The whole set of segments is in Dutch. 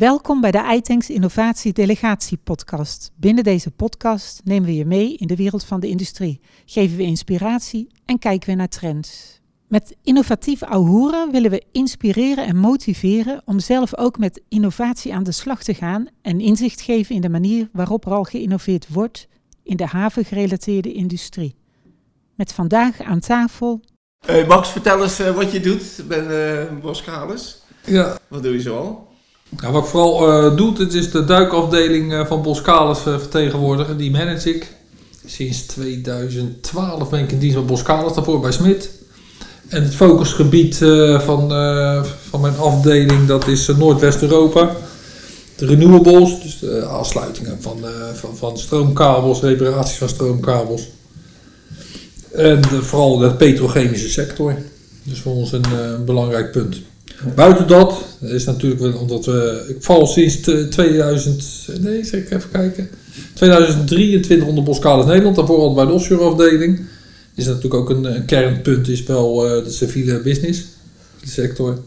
Welkom bij de iTanks Innovatie Delegatie podcast. Binnen deze podcast nemen we je mee in de wereld van de industrie, geven we inspiratie en kijken we naar trends. Met innovatief Auhoeren willen we inspireren en motiveren om zelf ook met innovatie aan de slag te gaan en inzicht geven in de manier waarop er al geïnnoveerd wordt in de havengerelateerde industrie. Met vandaag aan tafel. Hey Max, vertel eens uh, wat je doet bij uh, Boskalis. Ja. Wat doe je zoal? Wat ik vooral uh, doe, het is de duikafdeling uh, van Boskalis uh, vertegenwoordigen. Die manage ik. Sinds 2012 ben ik in dienst bij Boskalis, daarvoor bij Smit. En het focusgebied van, van mijn afdeling, dat is Noordwest-Europa. De renewables, dus de aansluitingen van, van, van stroomkabels, reparaties van stroomkabels. En vooral de petrochemische sector. Dus voor ons een belangrijk punt. Buiten dat is natuurlijk omdat we. Ik val sinds 2000. Nee, zeg ik even kijken. 2023 onder Boskalis Nederland. Daarvoor al bij de offshore afdeling. Is natuurlijk ook een, een kernpunt, is wel uh, de civiele business sector.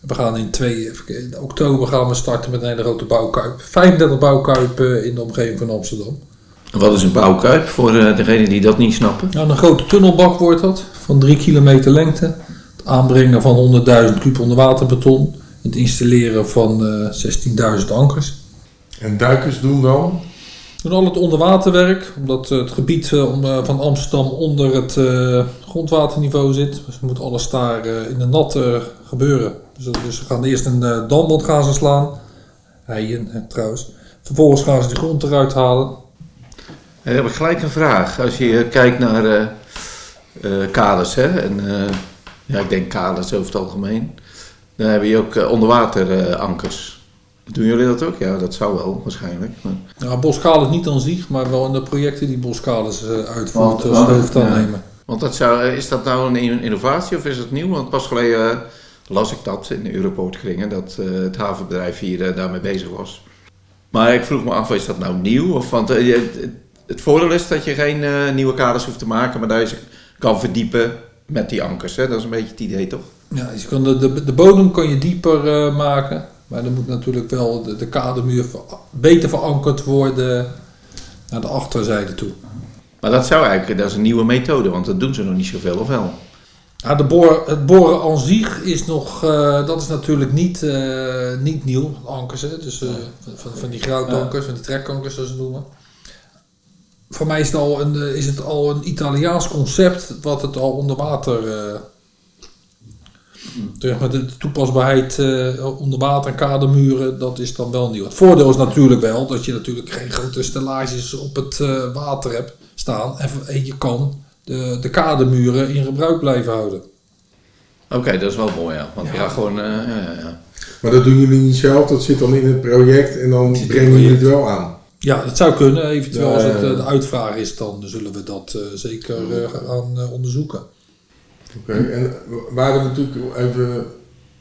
We gaan in, twee, in oktober gaan we starten met een hele grote bouwkuip. 35 bouwkuipen in de omgeving van Amsterdam. Wat is een bouwkuip voor uh, degenen die dat niet snappen? Nou, een grote tunnelbak wordt dat, van 3 kilometer lengte aanbrengen van 100.000 kub onderwaterbeton. Het installeren van uh, 16.000 ankers. En duikers doen dan? Doen al het onderwaterwerk, omdat het gebied uh, van Amsterdam onder het uh, grondwaterniveau zit. Dus moet alles daar in de nat gebeuren. Dus, dus, ze gaan eerst een damband gaan ze slaan. Heien trouwens. Vervolgens gaan ze de grond eruit halen. Dan heb ik gelijk een vraag. Als je kijkt naar kaders hè, en ja, ik denk kaders over het algemeen. Dan heb je ook uh, onderwaterankers. Doen jullie dat ook? Ja, dat zou wel, waarschijnlijk. Maar... Ja, niet aan zich, maar wel in de projecten die Boskalis uh, uitvoert, uh, hoofd ja. aannemen. Want dat zou, is dat nou een innovatie of is het nieuw? Want pas geleden las ik dat in de Europort kringen, dat het havenbedrijf hier daarmee bezig was. Maar ik vroeg me af, is dat nou nieuw? Of, want het voordeel is dat je geen nieuwe kaders hoeft te maken, maar dat je kan verdiepen met die ankers. Hè? Dat is een beetje het idee, toch? Ja, je kan de, de, de bodem kan je dieper uh, maken. Maar dan moet natuurlijk wel de, de kadermuur ver, beter verankerd worden naar de achterzijde toe. Maar dat zou eigenlijk, dat is een nieuwe methode, want dat doen ze nog niet zoveel, of wel? Ja, de boor, het boren aan zich is nog, uh, dat is natuurlijk niet, uh, niet nieuw, ankers. Hè? Dus van, van die grootankers, van die trekankers zoals ze noemen voor mij is het, al een, is het al een Italiaans concept wat het al onder water. Uh, met de toepasbaarheid uh, onder water en kadermuren, dat is dan wel nieuw. Het voordeel is natuurlijk wel dat je natuurlijk geen grote stellages op het uh, water hebt staan. En, en, je kan de, de kadermuren in gebruik blijven houden. Oké, okay, dat is wel mooi, ja. Want ja, ja gewoon. ja, ja. Maar dat doen jullie niet zelf, dat zit dan in het project en dan brengen jullie het wel aan. Ja, dat zou kunnen. Eventueel als het de uitvraag is, dan zullen we dat uh, zeker uh, gaan uh, onderzoeken. Oké, okay. en we hadden natuurlijk even...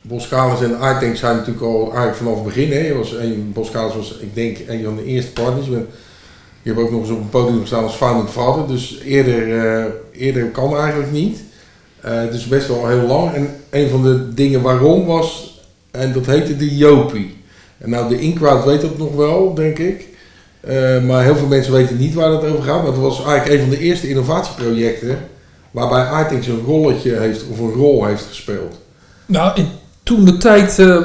Boskalis en iTank zijn natuurlijk al eigenlijk vanaf het begin. Hè. Was een, Boskalis was, ik denk, een van de eerste partners. Je hebt ook nog eens op een podium gestaan als founding father. Dus eerder, eerder kan eigenlijk niet. dus best wel heel lang. En een van de dingen waarom was... En dat heette de Jopie. En nou, de Inkwad weet dat nog wel, denk ik. Uh, maar heel veel mensen weten niet waar het over gaat. Maar het was eigenlijk een van de eerste innovatieprojecten waarbij iThings een rolletje heeft of een rol heeft gespeeld. Nou, in, toen de tijd, uh,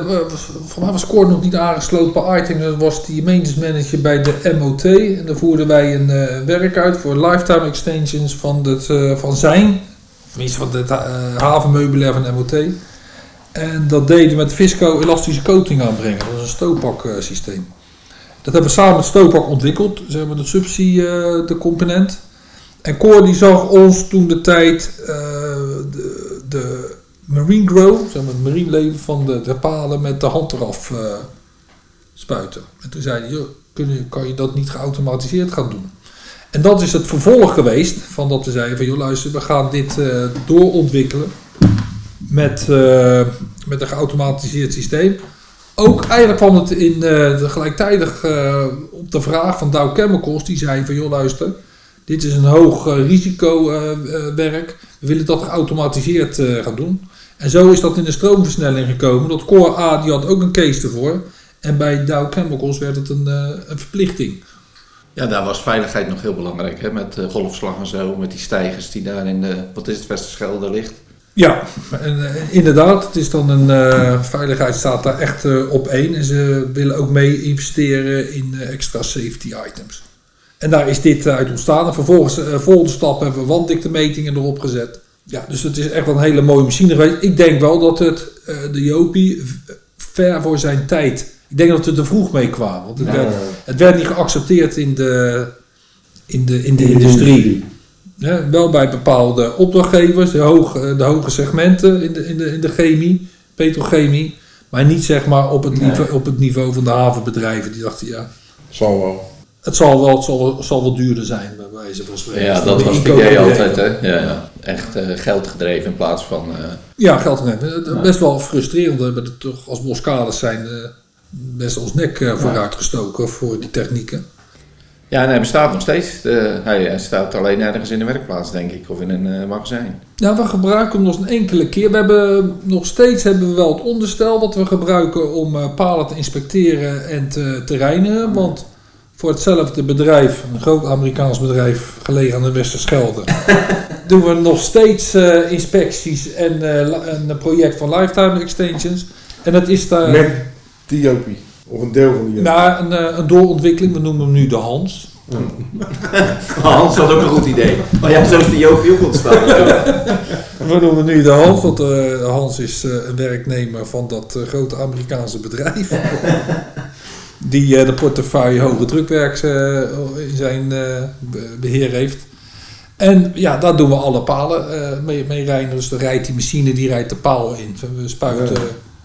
voor mij was Cor nog niet aangesloten bij iThings, dat was die maintenance manager bij de MOT. En daar voerden wij een werk uit voor lifetime extensions van, het, van zijn, tenminste van het havenmeubilair van de MOT. En dat deden we met Visco elastische coating aanbrengen. Dat was een stooppak systeem. Dat hebben we samen met Stopak ontwikkeld, zeg maar de subsidie, uh, de component. En Cor die zag ons toen de tijd uh, de, de, marine grow, zeg maar het marine leven van de, de palen met de hand eraf uh, spuiten. En toen zei hij, kun je, kan je dat niet geautomatiseerd gaan doen? En dat is het vervolg geweest van dat we zeiden van, joh luister, we gaan dit doorontwikkelen met, met een geautomatiseerd systeem ook eigenlijk kwam het in de gelijktijdig uh, op de vraag van Dow Chemicals. Die zei van joh luister, dit is een hoog uh, risico werk. We willen dat geautomatiseerd gaan doen. En zo is dat in de stroomversnelling gekomen. Dat Core A die had ook een case ervoor. En bij Dow Chemicals werd het een, eh, een verplichting. Ja, daar was veiligheid nog heel belangrijk, hè? met uh, golfslag en zo, met die stijgers die daar in de, wat is het, Westerschelde ligt. Ja, en, eh, inderdaad, het is dan een, uh, veiligheid staat daar echt uh, op één. En ze willen ook mee investeren in extra safety items. En daar is dit uit ontstaan. En vervolgens, volgende stap hebben we wanddiktemetingen erop gezet. Ja, dus het is echt wel een hele mooie machine geweest. Ik denk wel dat het, de Jopie, ver voor zijn tijd ik denk dat we er te vroeg mee kwamen. Want het, werd, het werd niet geaccepteerd in de, in de, in de industrie. Ja, wel bij bepaalde opdrachtgevers, de hoge, de hoge segmenten in de, in, de, in de chemie, petrochemie. Maar niet zeg maar op het, niveau, op het niveau van de havenbedrijven. Die dachten, ja... Zal wel. Het zal wel, het zal, het zal wel duurder zijn, bij wijze van spreken. Ja, dat was het idee altijd, hè? Ja, ja. Echt uh, geld gedreven in plaats van... Uh... Ja, geld gedreven. Best wel frustrerend we toch als Boskalis zijn... Uh, best ons nek uh, vooruit gestoken voor die technieken. Ja, en hij bestaat nog steeds. De, hij, staat alleen ergens in de werkplaats, denk ik, of in een uh, magazijn. Ja, we gebruiken hem nog een enkele keer. We hebben nog steeds hebben we wel het onderstel wat we gebruiken om uh, palen te inspecteren en te, te reinigen. Want voor hetzelfde bedrijf, een groot Amerikaans bedrijf gelegen aan de Westerschelde, doen we nog steeds inspecties en een project van lifetime extensions. En dat is daar. Diopie. Of een deel van die. Nou, een, eh, een doorontwikkeling, we noemen hem nu de Hans. Hans had ook een goed idee. Maar ja, zo is de Jopie ook ontstaan. we noemen nu de Hans, want uh, Hans is uh, een werknemer van dat uh, grote Amerikaanse bedrijf. die de portefeuille hoge drukwerk in zijn beheer heeft. En ja, daar doen we alle palen mee, mee rijden. Dus dan rijdt die machine, die rijdt de paal in. We spuiten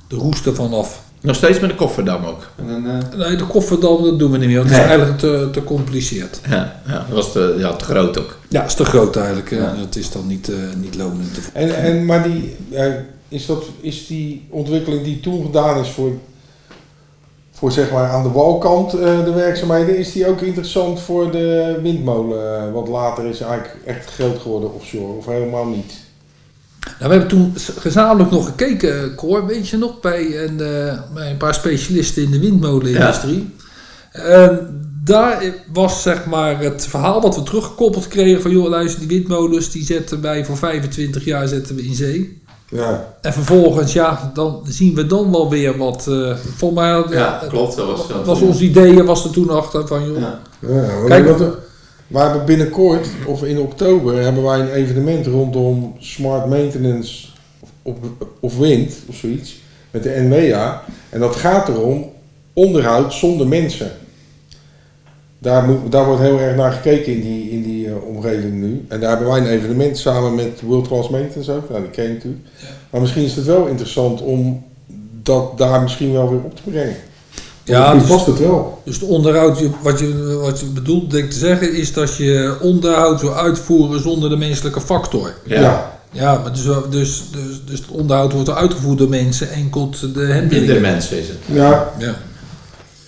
de roest ervan af. Nog steeds met de kofferdam ook? Dan, uh... Nee, de kofferdam dat doen we niet meer. Dat nee. is eigenlijk te, te compliceerd. Ja, ja, dat was te, ja, te groot ook. Ja, dat is te groot eigenlijk. Ja. Dat is dan niet, uh, niet lonend. En, en, maar die, uh, is, dat, is die ontwikkeling die toen gedaan is voor, voor zeg maar aan de walkant de werkzaamheden, is die ook interessant voor de windmolen? wat later is eigenlijk echt groot geworden offshore of helemaal niet? Nou, we hebben toen gezamenlijk nog gekeken, Cor, weet je nog, bij een, uh, bij een paar specialisten in de windmolenindustrie. Ja. En daar was zeg maar het verhaal wat we teruggekoppeld kregen van, joh, luister, die windmolens die zetten wij voor 25 jaar zetten we in zee. Ja. En vervolgens, ja, dan zien we dan wel weer wat. Uh, voor mij, ja, klopt. Dat was, dat was ons idee, was er toen achter van, joh. Ja. Ja, Kijk, wat, we hebben binnenkort, of in oktober, hebben wij een evenement rondom smart maintenance of, of wind of zoiets. Met de NWA. En dat gaat erom onderhoud zonder mensen. Daar, moet, daar wordt heel erg naar gekeken in die, in die uh, omgeving nu. En daar hebben wij een evenement samen met World Class Maintenance ook. Nou, die ken je natuurlijk. Maar misschien is het wel interessant om dat daar misschien wel weer op te brengen. Ja, dus, past het wel. Dus het onderhoud, wat je, wat je bedoelt denk te zeggen, is dat je onderhoud wil uitvoeren zonder de menselijke factor. Ja. Ja, maar dus, dus, dus, dus het onderhoud wordt uitgevoerd door mensen, enkel de handelen. De mensen is het. Ja. ja.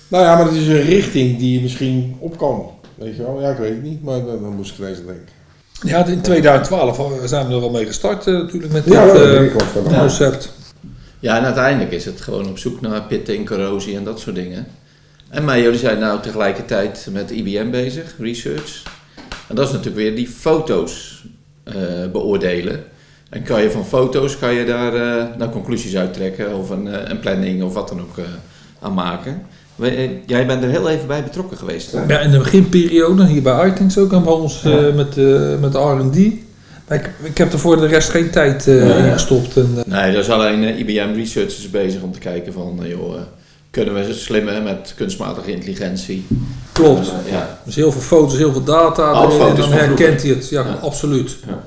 Nou ja, maar het is een richting die je misschien op kan. Weet je wel? Ja, ik weet het niet, maar dan, dan moest ik ineens denken. Ja, in 2012 zijn we er wel mee gestart uh, natuurlijk met ja, dit uh, concept. Ja, en uiteindelijk is het gewoon op zoek naar pitten en corrosie en dat soort dingen. En maar jullie zijn nou tegelijkertijd met IBM bezig, research. En dat is natuurlijk weer die foto's uh, beoordelen. En kan je van foto's kan je daar uh, nou, conclusies uittrekken of een, uh, een planning of wat dan ook aan maken. Jij bent er heel even bij betrokken geweest. Hè? Ja, in de beginperiode, hier bij iTunes ook, hebben we ons met, met R&D ik, ik heb er voor de rest geen tijd uh, in gestopt. En, uh, nee, daar is alleen uh, IBM Researchers bezig om te kijken van, joh, kunnen we slimmer met kunstmatige intelligentie? Klopt. ja. Dus heel veel foto's, heel veel data. Al en dan herkent hij het. Ja, ja. absoluut. Ja.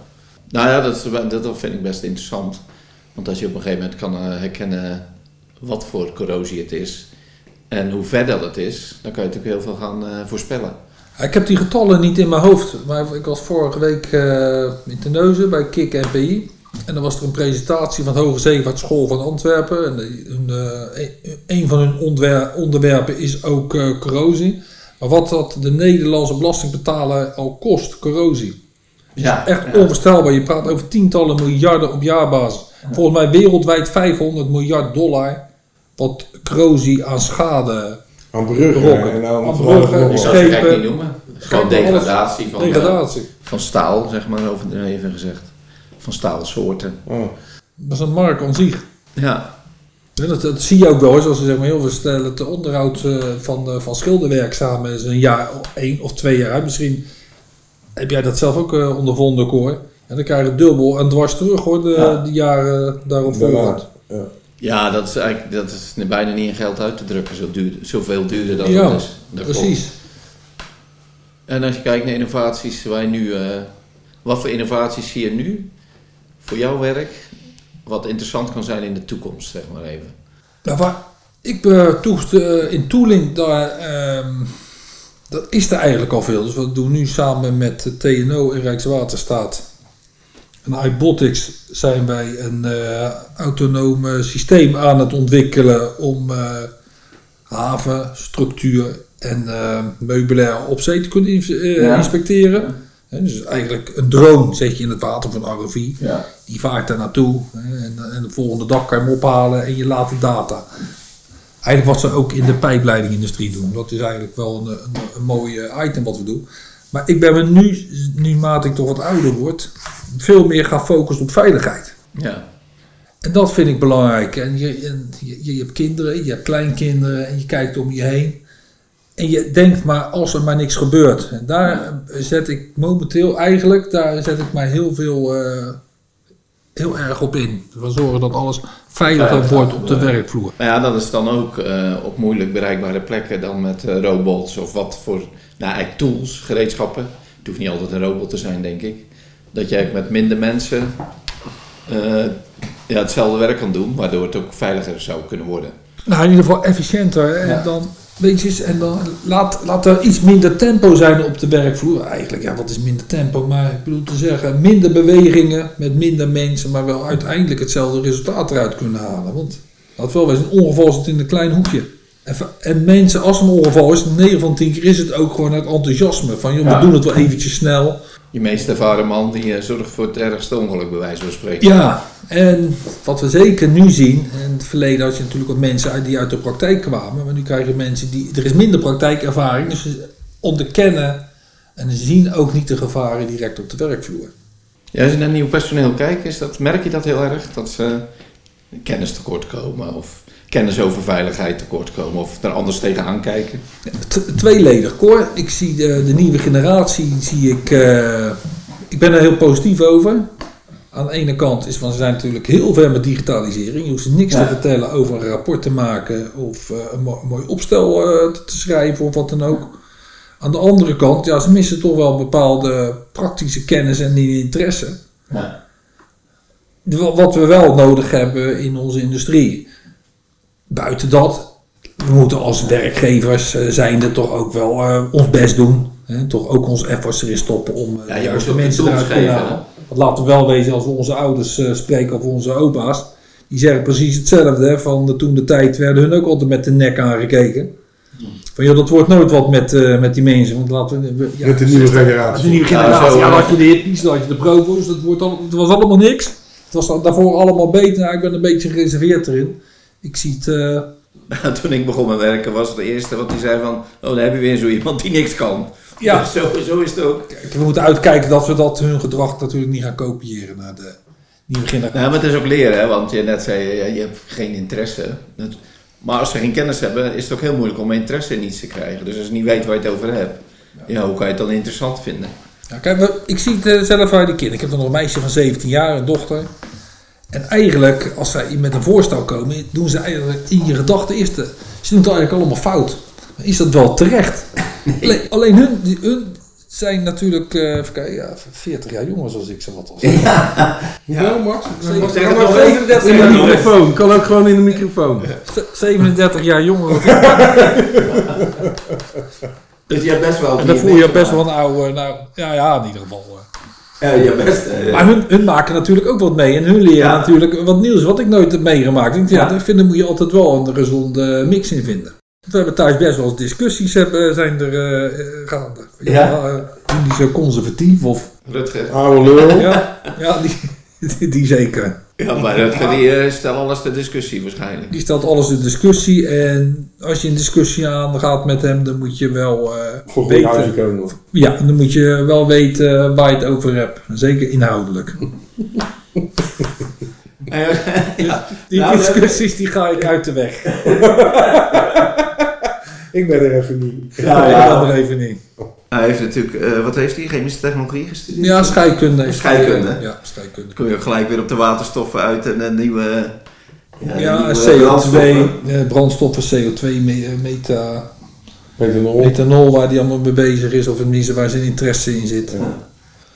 Nou ja, dat, dat vind ik best interessant. Want als je op een gegeven moment kan herkennen wat voor corrosie het is en hoe ver dat het is, dan kan je natuurlijk heel veel gaan voorspellen. Ik heb die getallen niet in mijn hoofd, maar ik was vorige week uh, in Terneuzen bij KIK NPI. En dan was er een presentatie van de Hoge Zeevaartschool van Antwerpen. En een, uh, een van hun onderwerpen is ook uh, corrosie. Maar wat dat de Nederlandse belastingbetaler al kost, corrosie. Ja, echt ja. onvoorstelbaar. Je praat over tientallen miljarden op jaarbasis. Volgens mij wereldwijd 500 miljard dollar wat corrosie aan schade, Aan bruggen Rokken. en aan, Aan van bruggen, zou gek niet noemen. Gewoon degradatie van, eh, degradatie. van staal, zeg maar, overdreven gezegd. Van staalsoorten. Oh. Dat is een markt aan zich. Ja, Ja, Dat, dat zie je ook wel eens als ze zeg maar, heel veel stellen. Het onderhoud eh, van, eh, van schilderwerk samen is een jaar, één of twee jaar uit. Misschien heb jij dat zelf ook eh, ondervonden, hoor. En dan krijg je dubbel en dwars terug hoor, de, Ja. de jaren daarop volgend. Ja. Ja dat, is eigenlijk, dat is bijna niet in geld uit te drukken. Zo duur, zoveel duurder dan Ja, het is. Dat klopt. Precies. En als je kijkt naar innovaties, wij nu, eh, wat voor innovaties zie je nu voor jouw werk, wat interessant kan zijn in de toekomst, zeg maar even. Nou, waar ik uh, in tooling, daar, ehm, dat is er eigenlijk al veel. Dus wat doen we nu samen met TNO en Rijkswaterstaat en iBotics zijn wij een eh autonoom eh, systeem aan het ontwikkelen om eh haven, structuur en meubilair op zee te kunnen ins- Ja. inspecteren. Dus eigenlijk een drone zet je in het water van ROV. Ja. Die vaart daar naartoe en, en de volgende dag kan je hem ophalen en je laat de data. Eigenlijk wat ze ook in de pijpleidingindustrie doen. Dat is eigenlijk wel een, een, een mooi item wat we doen. Maar ik ben me nu, nu mate ik toch wat ouder word, veel meer gaan focussen op veiligheid. Ja. En dat vind ik belangrijk. En je, en je, je hebt kinderen, je hebt kleinkinderen en je kijkt om je heen. En je denkt maar als er maar niks gebeurt. En daar zet ik momenteel eigenlijk, daar zet ik mij heel veel, eh, heel erg op in. We zorgen dat alles veiliger Veilig, wordt op de werkvloer. Maar ja, dat is dan ook eh, op moeilijk bereikbare plekken dan met eh, robots of wat voor, nou eigenlijk tools, gereedschappen. Het hoeft niet altijd een robot te zijn, denk ik. Dat je eigenlijk met minder mensen eh, ja, hetzelfde werk kan doen, waardoor het ook veiliger zou kunnen worden. Nou, in ieder geval efficiënter. En Ja. dan, weet je, eens, en dan laat, laat er iets minder tempo zijn op de werkvloer. Eigenlijk, ja, wat is minder tempo? Maar ik bedoel te zeggen, minder bewegingen met minder mensen, maar wel uiteindelijk hetzelfde resultaat eruit kunnen halen. Want laat wel wezen, een ongeval zit in een klein hoekje. En, en mensen, als een ongeval is, 9 van 10 keer is het ook gewoon uit enthousiasme. Van, joh, we doen het wel eventjes snel. Je meest ervaren man die eh, zorgt voor het ergste ongeluk, bij wijze van spreken. Ja, en wat we zeker nu zien, in het verleden had je natuurlijk wat mensen die uit de praktijk kwamen, maar nu krijg je mensen die, er is minder praktijkervaring, dus ze onderkennen en zien ook niet de gevaren direct op de werkvloer. Ja, als je naar nieuw personeel kijkt, is dat, merk je dat heel erg? Dat ze kennis tekort komen of kennis over veiligheid tekort komen of er anders tegenaan kijken? T- tweeledig, Cor. Ik zie de, de nieuwe generatie, zie ik, eh, ik ben er heel positief over. Aan de ene kant is van, ze zijn natuurlijk heel ver met digitalisering. Je hoeft ze niks Ja. te vertellen over een rapport te maken of eh, een mo- mooi opstel eh, te, te schrijven of wat dan ook. Aan de andere kant, ja, ze missen toch wel bepaalde praktische kennis en interesse. Ja. Wa- Wat we wel nodig hebben in onze industrie. Buiten dat, we moeten als werkgevers uh, zijnde toch ook wel ons best doen. Hè? Toch ook onze efforts erin stoppen om Ja, juist de mensen eruit te geven, halen. Want laten we wel wezen, als we onze ouders uh, spreken of onze opa's. Die zeggen precies hetzelfde. Hè? Van de, toen de tijd werden hun ook altijd met de nek aangekeken. Van joh, dat wordt nooit wat met, uh, met die mensen. Want laten we, ja, met de nieuwe generatie. De nieuwe generatie. Ja, had je de hippies, dan had je de provo's. Dat wordt al, het was allemaal niks. Het was daarvoor allemaal beter. Nou, ik ben een beetje gereserveerd erin. Ik zie het... Uh... Toen ik begon met werken was het eerste wat hij zei van... Oh, dan heb je weer zo iemand die niks kan. Ja. Zo, zo is het ook. Kijk, we moeten uitkijken dat we dat hun gedrag natuurlijk niet gaan kopiëren naar de nieuwe generatie. Nou, maar het is ook leren, hè? want je net zei, ja, je hebt geen interesse. Maar als ze geen kennis hebben, is het ook heel moeilijk om interesse in iets te krijgen. Dus als je niet weet waar je het over hebt, ja, hoe kan je het dan interessant vinden? Ja, kijk, ik zie het uh, zelf uit die kind. Ik heb dan nog een meisje van 17 jaar, een dochter. En eigenlijk, als zij met een voorstel komen, doen ze eigenlijk in je gedachten eerst. Ze doen het eigenlijk allemaal fout. Maar is dat wel terecht? Nee. Alleen, alleen hun, die, hun zijn natuurlijk, uh, even kijken, ja, 40 jaar jonger zoals ik, zo wat al Ja, ja Max? Max kan ook 37 in de microfoon. Kan ook gewoon in de microfoon. 37 jaar jonger. dus je hebt best wel. En dan voel je best wel een oude, nou, ja, ja, in ieder geval. Ja, je best, uh, maar hun, hun, maken natuurlijk ook wat mee. En hun leren ja. natuurlijk wat nieuws wat ik nooit heb meegemaakt. Ik ja. vind, daar moet je altijd wel een gezonde mix in vinden. We hebben thuis best wel eens discussies hebben, zijn er uh, gaande. Ja. ja uh, die zo conservatief of... Rutger. Oude lul. Ja, ja die, die, die, zeker. Ja, maar Rutger die eh, stelt alles ter discussie waarschijnlijk. Die stelt alles in discussie en als je een discussie aangaat met hem, dan moet je wel eh, Voor goede weten. huizen komen. Ja, dan moet je wel weten waar je het over hebt. Zeker inhoudelijk. ja. Die Nou, discussies die ga ik uit de weg. Ik ben er even niet. Ja, Ik ja. ben er even niet. Hij heeft natuurlijk, eh, wat heeft hij? Chemische technologie gestudeerd? Ja, scheikunde. Scheikunde. Ja, scheikunde. Dan kom je ook gelijk weer op de waterstoffen uit en een nieuwe... Ja, nieuwe CO2, brandstoffen. eh, brandstoffen, CO2, me- meta, nog? methanol, waar die allemaal mee bezig is, of tenminste waar zijn interesse in zit.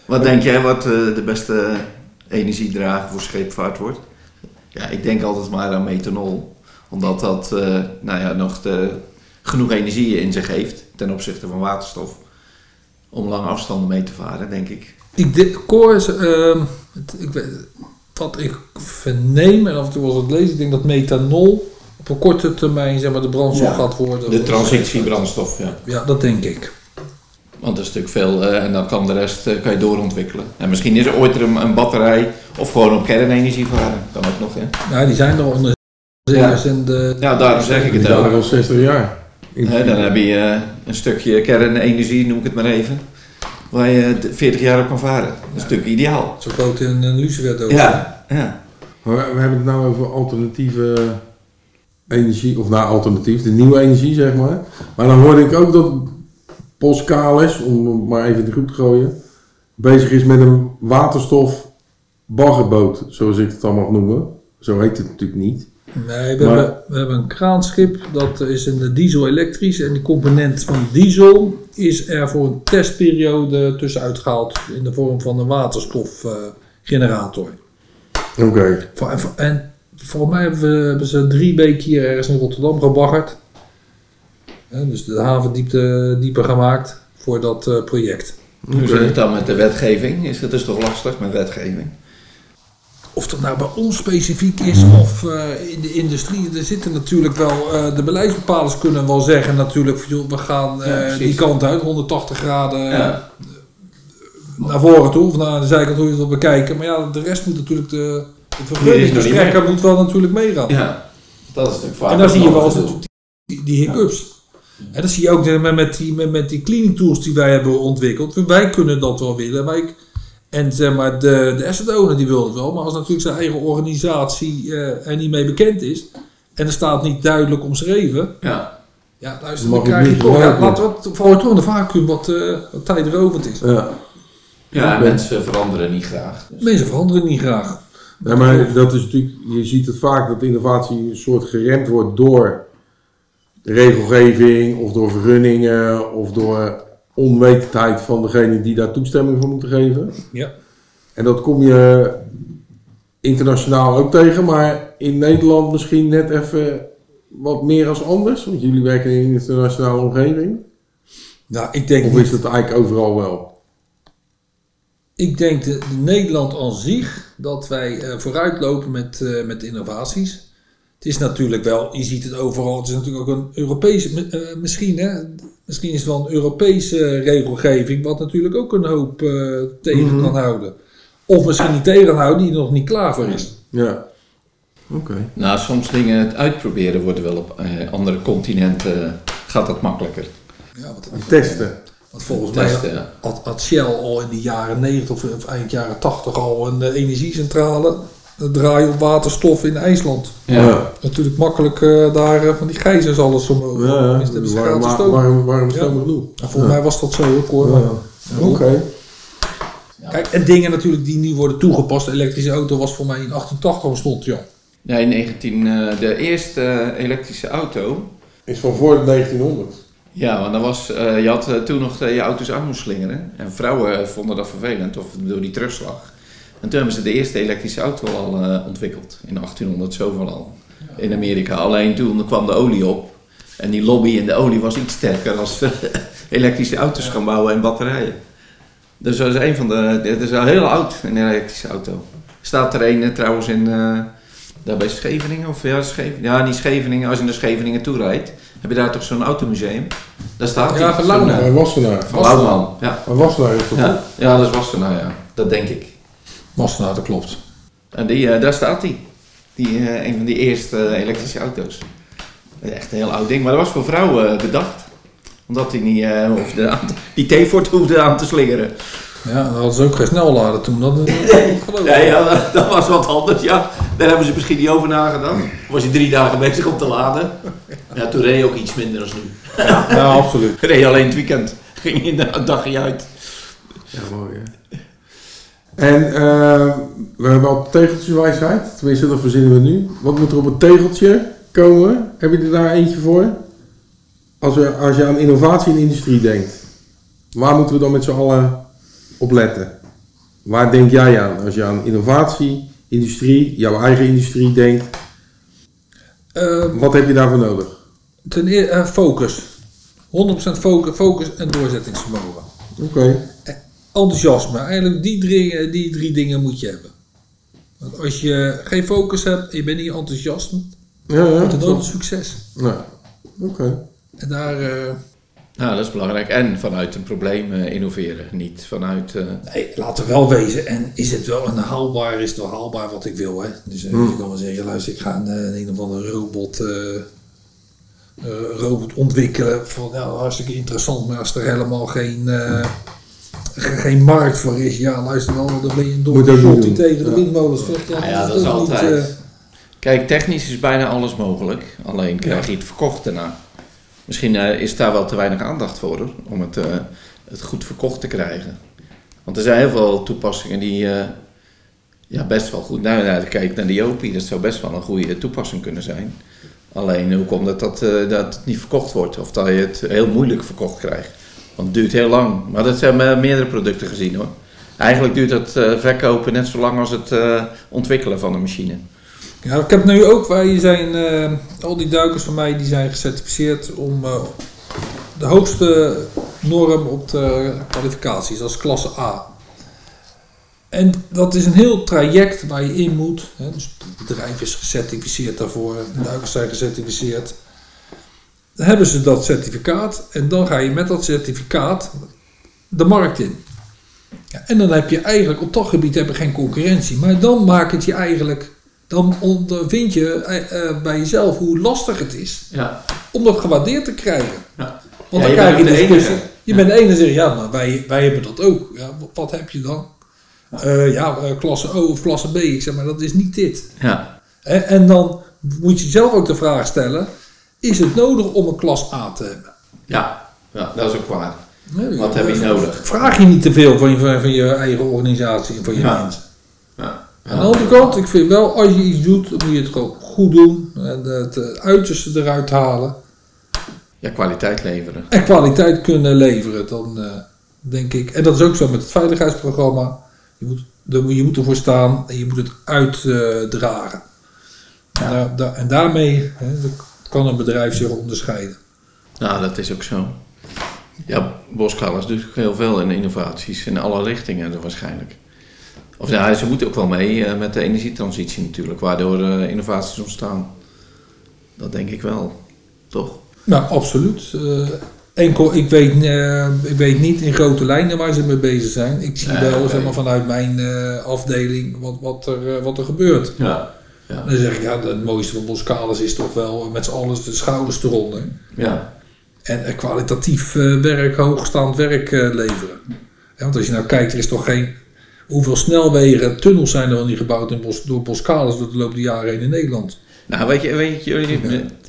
Wat denk jij wat eh, de beste energiedrager voor scheepvaart wordt? Ja, ik denk altijd maar aan methanol. Omdat dat eh, nou ja, nog de, genoeg energie in zich heeft ten opzichte van waterstof. Om lange afstanden mee te varen, denk ik. Ik de- koor is, ehm, het- ik weet, wat ik verneem en af en toe was het lezen, ik denk dat methanol op een korte termijn zeg maar, de brandstof Ja. gaat worden. De transitiebrandstof, ja. Ja, dat denk ik. Want dat is natuurlijk veel eh, en dan kan de rest eh, kan je doorontwikkelen. En misschien is er ooit er een, een batterij of gewoon op kernenergie varen. Kan ook nog, hè? Nou, die zijn er onder en de... Ja, daarom zeg ik Die het zijn er ook. al 60 jaar. Dan heb je eh, een stukje kernenergie, noem ik het maar even, waar je d- 40 jaar op kan varen. Dat is natuurlijk ideaal. Zo groot in een luciferdoos. Ja, ja. Maar we, hebben het nou over alternatieve energie, of nou alternatief, de nieuwe energie zeg maar. Maar dan hoorde ik ook dat Poskalis, om maar even in de groep te gooien, bezig is met een waterstof baggerboot, zoals ik het dan mag noemen. Zo heet het natuurlijk niet. Nee, we, Maar- hebben, we hebben een kraanschip, dat is een diesel-elektrisch. En die component van diesel is er voor een testperiode tussenuit gehaald in de vorm van een waterstofgenerator. Oké. En voor- en volgens mij hebben, we, hebben ze drie weken hier ergens in Rotterdam gebaggerd. Hè, dus de havendiepte dieper gemaakt voor dat eh, project. Hoe zit het dan met de wetgeving? Is het dus toch lastig met wetgeving? Of dat nou bij ons specifiek is of eh, in de industrie. Er zitten natuurlijk wel, eh, de beleidsbepalers kunnen wel zeggen natuurlijk, joh, we gaan eh, Ja, die kant uit, 180 graden Ja. naar voren toe of naar de zijkant hoe je het wil bekijken. Maar ja, de rest moet natuurlijk, de, de vergunningsverstrekker moet wel natuurlijk meegaan. Ja, dat is natuurlijk vaak en dan zie je wel die, die hiccups. En dat zie je ook met, met, die, met, met die cleaning tools die wij hebben ontwikkeld. Wij kunnen dat wel willen. Wij, en zeg maar, de, de asset owner die wil het wel. Maar als natuurlijk zijn eigen organisatie eh, er niet mee bekend is. En er staat niet duidelijk omschreven. Ja, Ja, luister, dan het krijg je niet toch. Ja, laten we het voor het een vacuüm wat, eh wat tijdrovend is. Ja. ja en mensen veranderen niet graag. Dus- Mensen veranderen niet graag. Ja, maar dat is natuurlijk, je ziet het vaak dat innovatie een soort geremd wordt door regelgeving of door vergunningen of door onwetendheid van degene die daar toestemming voor moeten geven. Ja. En dat kom je internationaal ook tegen, maar in Nederland misschien net even wat meer als anders, want jullie werken in een internationale omgeving. Nou, ik denk Of niet is dat eigenlijk overal wel? Ik denk de, de Nederland aan zich dat wij eh, vooruitlopen met, eh, met innovaties. Is natuurlijk wel, je ziet het overal, het is natuurlijk ook een Europese, eh, misschien hè, misschien is het wel een Europese regelgeving, wat natuurlijk ook een hoop eh, tegen Mhm. kan houden. Of misschien niet tegenhouden, die er nog niet klaar voor is. Ja. Oké. Nou, soms dingen het uitproberen worden wel op eh, andere continenten, gaat dat makkelijker. Ja, wat, Testen. wat volgens mij Testen, had, had Shell al in de jaren 90 of, of eind jaren 80 al een energiecentrale draaien op waterstof in IJsland. Ja. Natuurlijk makkelijk eh, daar eh, van die gijzers alles omhoog. Ja, Ja, is de Warm, gratis stoom. warm, warm Ja. stoom genoeg. En volgens mij was dat zo ook hoor. Ja. Oké. Kijk, en dingen natuurlijk die nu worden toegepast. De elektrische auto was voor mij in 1880 ontstond, ja. Ja, in 19, eh, de eerste elektrische auto. Is van voor 1900. Ja, want dan was, eh, je had toen nog je auto's aan moest slingeren. En vrouwen vonden dat vervelend, of door die terugslag. En toen hebben ze de eerste elektrische auto al eh, ontwikkeld. In 1800 zoveel al. In Amerika. Alleen toen kwam de olie op. En die lobby in de olie was iets sterker als eh, elektrische auto's gaan bouwen en batterijen. Dus dat is een van de. Het is al heel oud, een elektrische auto. Staat er een eh, trouwens in. eh, daar bij Scheveningen? Of ja, Scheveningen. Ja, niet Scheveningen. Als je naar Scheveningen toe rijdt, heb je daar toch zo'n automuseum? Daar staat Ja, van Lauwman. Van Lauwman, ja. Bij Wassenaar is dat Ja, ja, dat is Wassenaar, ja. Dat denk ik. Wassenaar, dat klopt. En die, eh, daar staat hij. Die, eh, een van die eerste eh, elektrische auto's. Echt een heel oud ding, maar dat was voor vrouwen bedacht. Omdat hij niet eh, hoefde aan te- die theefort hoefde aan te slingeren. Ja, dan hadden ze ook geen snellader toen. Dat, dat, Ja, ja dat, dat was wat anders, ja. Daar hebben ze misschien niet over nagedacht. Was hij drie dagen bezig om te laden. Ja, toen reed hij ook iets minder dan nu. ja, absoluut. Reed alleen het weekend. Ging je een dagje uit. Ja, mooi hè. En eh, we hebben al tegeltjeswijsheid, tenminste dat verzinnen we nu. Wat moet er op het tegeltje komen? Heb je er daar eentje voor? Als, we, als je aan innovatie in de industrie denkt, waar moeten we dan met z'n allen op letten? Waar denk jij aan als je aan innovatie, industrie, jouw eigen industrie denkt? Eh, Wat heb je daarvoor nodig? ten eerste eh, focus. 100% focus, focus en doorzettingsvermogen. Oké. Enthousiasme. Eigenlijk die drie, eh, die drie dingen moet je hebben. Want als je geen focus hebt en je bent niet enthousiast, Ja, ja. wordt het nooit een succes. Nou, oké. En daar, eh, Nou, dat is belangrijk. En vanuit een probleem eh, innoveren. Niet vanuit... eh, nee, laten we wel wezen. En is het wel een haalbaar, is het wel haalbaar wat ik wil. Hè? Dus Hmm. je kan wel zeggen, luister, ik ga een, een of andere robot, eh, eh, robot ontwikkelen. Van, ja, hartstikke interessant, maar als er helemaal geen, eh, ge- geen markt voor is, ja, luister wel, dan ben je een domme niet die doen. tegen de Ja. windmolens vecht. Nou ja, dat is niet, altijd. eh, Kijk, technisch is bijna alles mogelijk. Alleen krijg je het verkocht daarna. Misschien eh, is daar wel te weinig aandacht voor hoor, om het, eh, het goed verkocht te krijgen. Want er zijn heel veel toepassingen die eh, ja, best wel goed... Nou, nou, kijk naar de Jopie, dat zou best wel een goede toepassing kunnen zijn. Alleen hoe komt het dat, eh, dat het niet verkocht wordt? Of dat je het heel moeilijk verkocht krijgt? Want het duurt heel lang. Maar dat zijn meerdere producten gezien hoor. Eigenlijk duurt het eh, verkopen net zo lang als het eh, ontwikkelen van een machine. Ja, ik heb nu ook, wij zijn, eh, al die duikers van mij die zijn gecertificeerd om de hoogste norm op de kwalificaties, is klasse A. En dat is een heel traject waar je in moet. Hè. Dus het bedrijf is gecertificeerd daarvoor, de duikers zijn gecertificeerd. Dan hebben ze dat certificaat en dan ga je met dat certificaat de markt in. Ja, en dan heb je eigenlijk op dat gebied heb je geen concurrentie, maar dan maakt het je eigenlijk dan ondervind je eh, eh, bij jezelf hoe lastig het is Ja. om dat gewaardeerd te krijgen. Ja. Want dan je krijg je bent de discussie. Je bent de ene en zegt, ja, maar wij, wij hebben dat ook. Ja, wat, heb je dan? Eh, ja, klasse O of klasse B. Ik zeg maar, dat is niet dit. Ja. Hè, En dan moet je jezelf ook de vraag stellen, is het nodig om een klas A te hebben? Ja. ja, dat is ook waar. Wat heb je nodig? Vraag je niet te veel van je, van, je eigen organisatie en van je Ja. mensen. Ja. Aan de andere kant, ik vind wel, als je iets doet, dan moet je het gewoon goed doen. En het eh, uiterste eruit halen. Ja, kwaliteit leveren. En kwaliteit kunnen leveren. Dan eh, denk ik, en dat is ook zo met het veiligheidsprogramma. Je moet, je moet ervoor staan en je moet het uitdragen. en, daar- daar- en daarmee hè, kan een bedrijf zich onderscheiden. Nou, dat is ook zo. Ja, doet ook heel veel in innovaties in alle richtingen waarschijnlijk. Of ja, ze moeten ook wel mee eh, met de energietransitie natuurlijk, waardoor eh, innovaties ontstaan. Dat denk ik wel, toch? Nou, absoluut. Eh, enkel, ik weet, eh, ik weet niet in grote lijnen waar ze mee bezig zijn. Ik zie wel zeg maar, vanuit mijn eh, afdeling wat, wat, er, wat er gebeurt. Ja. Ja. Dan zeg ik, ja, het mooiste van Boskalis is toch wel met z'n allen de schouders eronder. Ja. En eh, kwalitatief eh, werk, hoogstaand werk eh, leveren. Ja, want als je nou kijkt, er is toch geen... Hoeveel snelwegen, tunnels zijn er al niet gebouwd in Bos, door Boskalis door de loop der jaren heen in Nederland? Nou, weet je, weet je jullie,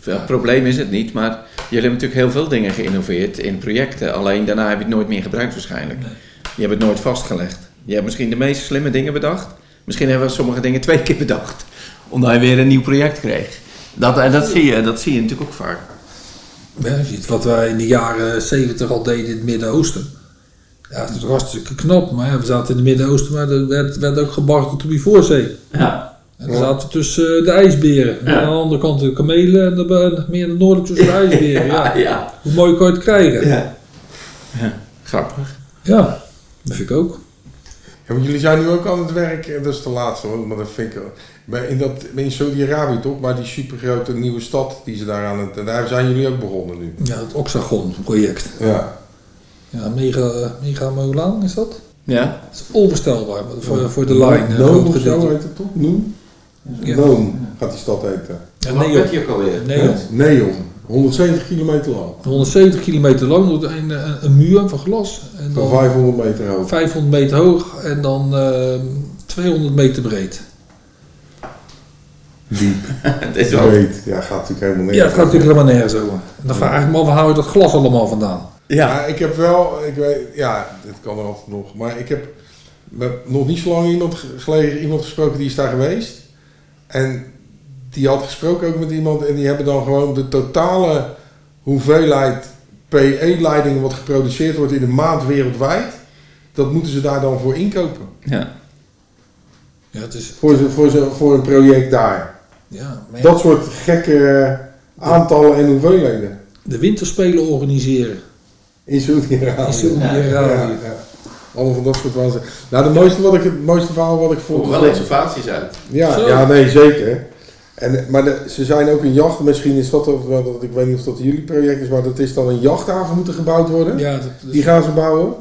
het probleem is het niet, maar jullie hebben natuurlijk heel veel dingen geïnnoveerd in projecten. Alleen daarna heb je het nooit meer gebruikt waarschijnlijk. Je hebt het nooit vastgelegd. Je hebt misschien de meest slimme dingen bedacht. Misschien hebben we sommige dingen twee keer bedacht. Omdat je weer een nieuw project kreeg. Dat, en dat zie je, dat zie je natuurlijk ook vaak. Ja, je ziet wat wij in de jaren 70 al deden in het Midden-Oosten. Ja, dat was hartstikke knap, maar ja, we zaten in het Midden-Oosten, maar er werd, werd ook gebarteld op die voorzee. Ja. En dan zaten we tussen eh, de ijsberen. En aan de andere kant de kamelen en de, meer de noordelijk tussen de ijsberen. Ja. ja. Hoe mooi kan je het krijgen? ja. ja. Grappig. Ja, dat vind ik ook. Ja, want jullie zijn nu ook aan het werk, en dat is de laatste hoor, maar dat vind ik... In, dat, in Saudi-Arabië toch, bij die supergrote nieuwe stad die ze daar aan het... Daar zijn jullie ook begonnen nu. Ja, het Oxagon project. Ja. Ja, mega, mega Molaan is dat? Ja? Dat is onvoorstelbaar voor, voor de line. Noom of zo heet het toch? Noem? Ja. Noom gaat die stad heten. Ja, Wat Neon. werd je ook alweer? Neon. Neon. 170 kilometer lang. 170 kilometer lang, door een, een, een muur van glas. En Van dan 500 meter hoog. 500 meter hoog en dan ehm 200 meter breed. Diep. Het is wel... Breed. Ja, gaat natuurlijk helemaal nergens. Ja, het gaat natuurlijk helemaal nergens over. En dan vraag ik me af, waar hou je dat glas allemaal vandaan? Ja. Ja, ik heb wel, ik weet, ja, dit kan er altijd nog, maar ik heb nog niet zo lang iemand ge- geleden iemand gesproken die is daar geweest. En die had gesproken ook met iemand en die hebben dan gewoon de totale hoeveelheid PE-leidingen wat geproduceerd wordt in de maand wereldwijd. Dat moeten ze daar dan voor inkopen. Ja. Ja, het is, Voor, ze, voor, ze, voor een project daar. ja, maar ja, Dat soort gekke aantallen en hoeveelheden. de winterspelen organiseren. In Saudi-Arabië. In Saudi-Arabië. Ja, ja. Allemaal van dat soort waanzin. Nou, de mooiste, wat ik, het mooiste verhaal wat ik vond... Voelt wel reservaties uit. Ja, Zo. ja, nee, zeker. En, maar de- ze zijn ook een jacht, misschien is dat, ook wel dat, ik weet niet of dat jullie project is, maar dat is dan een jachthaven moeten gebouwd worden. Ja, dat, Die gaan ze bouwen.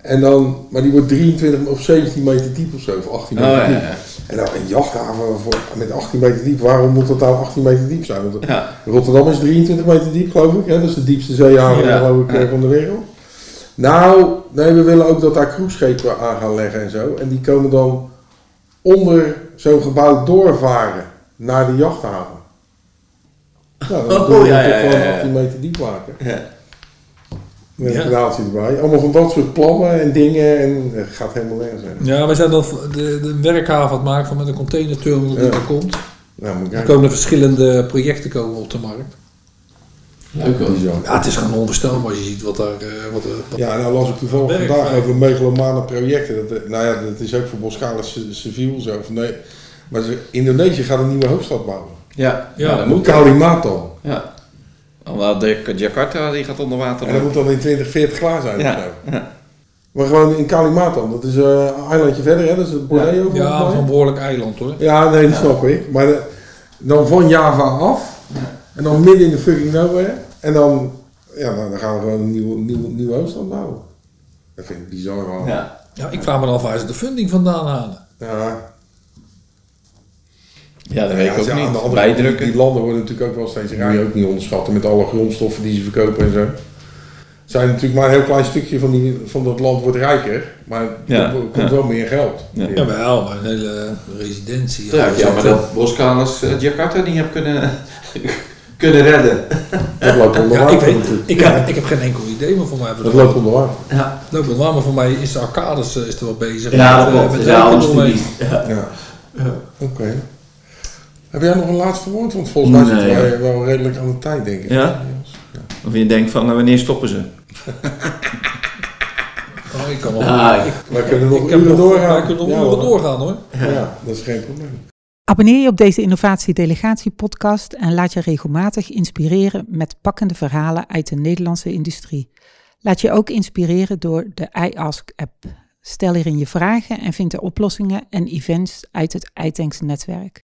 En dan, maar die wordt 23 of 17 meter diep of zo, of 18 Oh, meter ja, diep. ja. En nou, een jachthaven voor, met 18 meter diep, waarom moet dat nou 18 meter diep zijn? Want Ja. Rotterdam is 23 meter diep, geloof ik. Hè? Dat is de diepste zeehaven, Ja. geloof ik, eh, Ja. van de wereld. Nou, nee, we willen ook dat daar cruiseschepen aan gaan leggen en zo. En die komen dan onder zo'n gebouw doorvaren naar de jachthaven. Nou, dan Oh, we ja, gewoon ja, ja. 18 meter diep maken. Ja. Met een Ja. kanaaltje erbij. Allemaal van dat soort plannen en dingen. En het gaat helemaal nergens heen. ja, wij zijn dan de, de werkhaven aan het maken van met een containerterminal die Ja. daar komt. Nou, moet ik Er komen er verschillende projecten komen op de markt. Leuk hoor. Ja, het is gewoon onvoorstelbaar als je ziet wat daar... eh, wat, er- wat Ja, nou las ik toevallig Werk, vandaag over megalomane projecten. Dat, eh, nou ja, dat is ook voor Boskala civiel zo. Of nee, maar Indonesië gaat een nieuwe hoofdstad bouwen. Ja. Ja. ja, dat moet. Kalimantan. Ja. Omdat de Jakarta die gaat onder water. En dat moet dan in 2040 klaar zijn. of Ja. zo. Ja. Maar gewoon in Kalimantan. Dat is eh, een eilandje verder, hè? Dat is het Borneo ja, dat is een behoorlijk eiland hoor. Ja, nee, dat snap ik. Maar eh, dan van Java af. En dan midden in de fucking nowhere. En dan, ja, nou, dan gaan we gewoon een nieuwe, nieuwe, nieuwe hoofdstad bouwen. Dat vind ik bizar. Ja. Ja, ik vraag me dan af waar ze de funding vandaan halen. Ja, Ja, dat weet ik Ja, ook ze- aan de niet. andere kant, Bijdrukken. Die landen worden natuurlijk ook wel steeds rijker. ook niet onderschatten met alle grondstoffen die ze verkopen en zo. Zijn natuurlijk maar een heel klein stukje van, die, van dat land wordt rijker, maar Ja, er komt ja. wel meer geld. Ja. Ja, wel, maar een hele residentie. Ja, alles. jammer dat Boskaners eh, Jakarta niet heb kunnen, kunnen redden. Dat loopt onder Ja, ik, water weet, natuurlijk. ik, heb, ik heb geen enkel idee, maar voor mij hebben Dat loopt onder water. Ja, Loopt wel, maar voor mij is de Arcades eh, is er wel bezig. ja dat met, eh, klopt. Ja, alles. Ja. Ja, Ja. Heb jij nog een laatste woord? Want volgens mij zitten Nee, wij wel redelijk aan de tijd, denk ik. Ja? Of je denkt van, nou, wanneer stoppen ze? Oh, ik kan wel. Ah, ik, Wij kunnen nog uren doorgaan. wij kunnen nog uren doorgaan hoor. Ja, dat is geen probleem. Abonneer je op deze innovatie-delegatie-podcast en laat je regelmatig inspireren met pakkende verhalen uit de Nederlandse industrie. Laat je ook inspireren door de iAsk-app. Stel hierin je vragen en vind er oplossingen en events uit het iTanks-netwerk.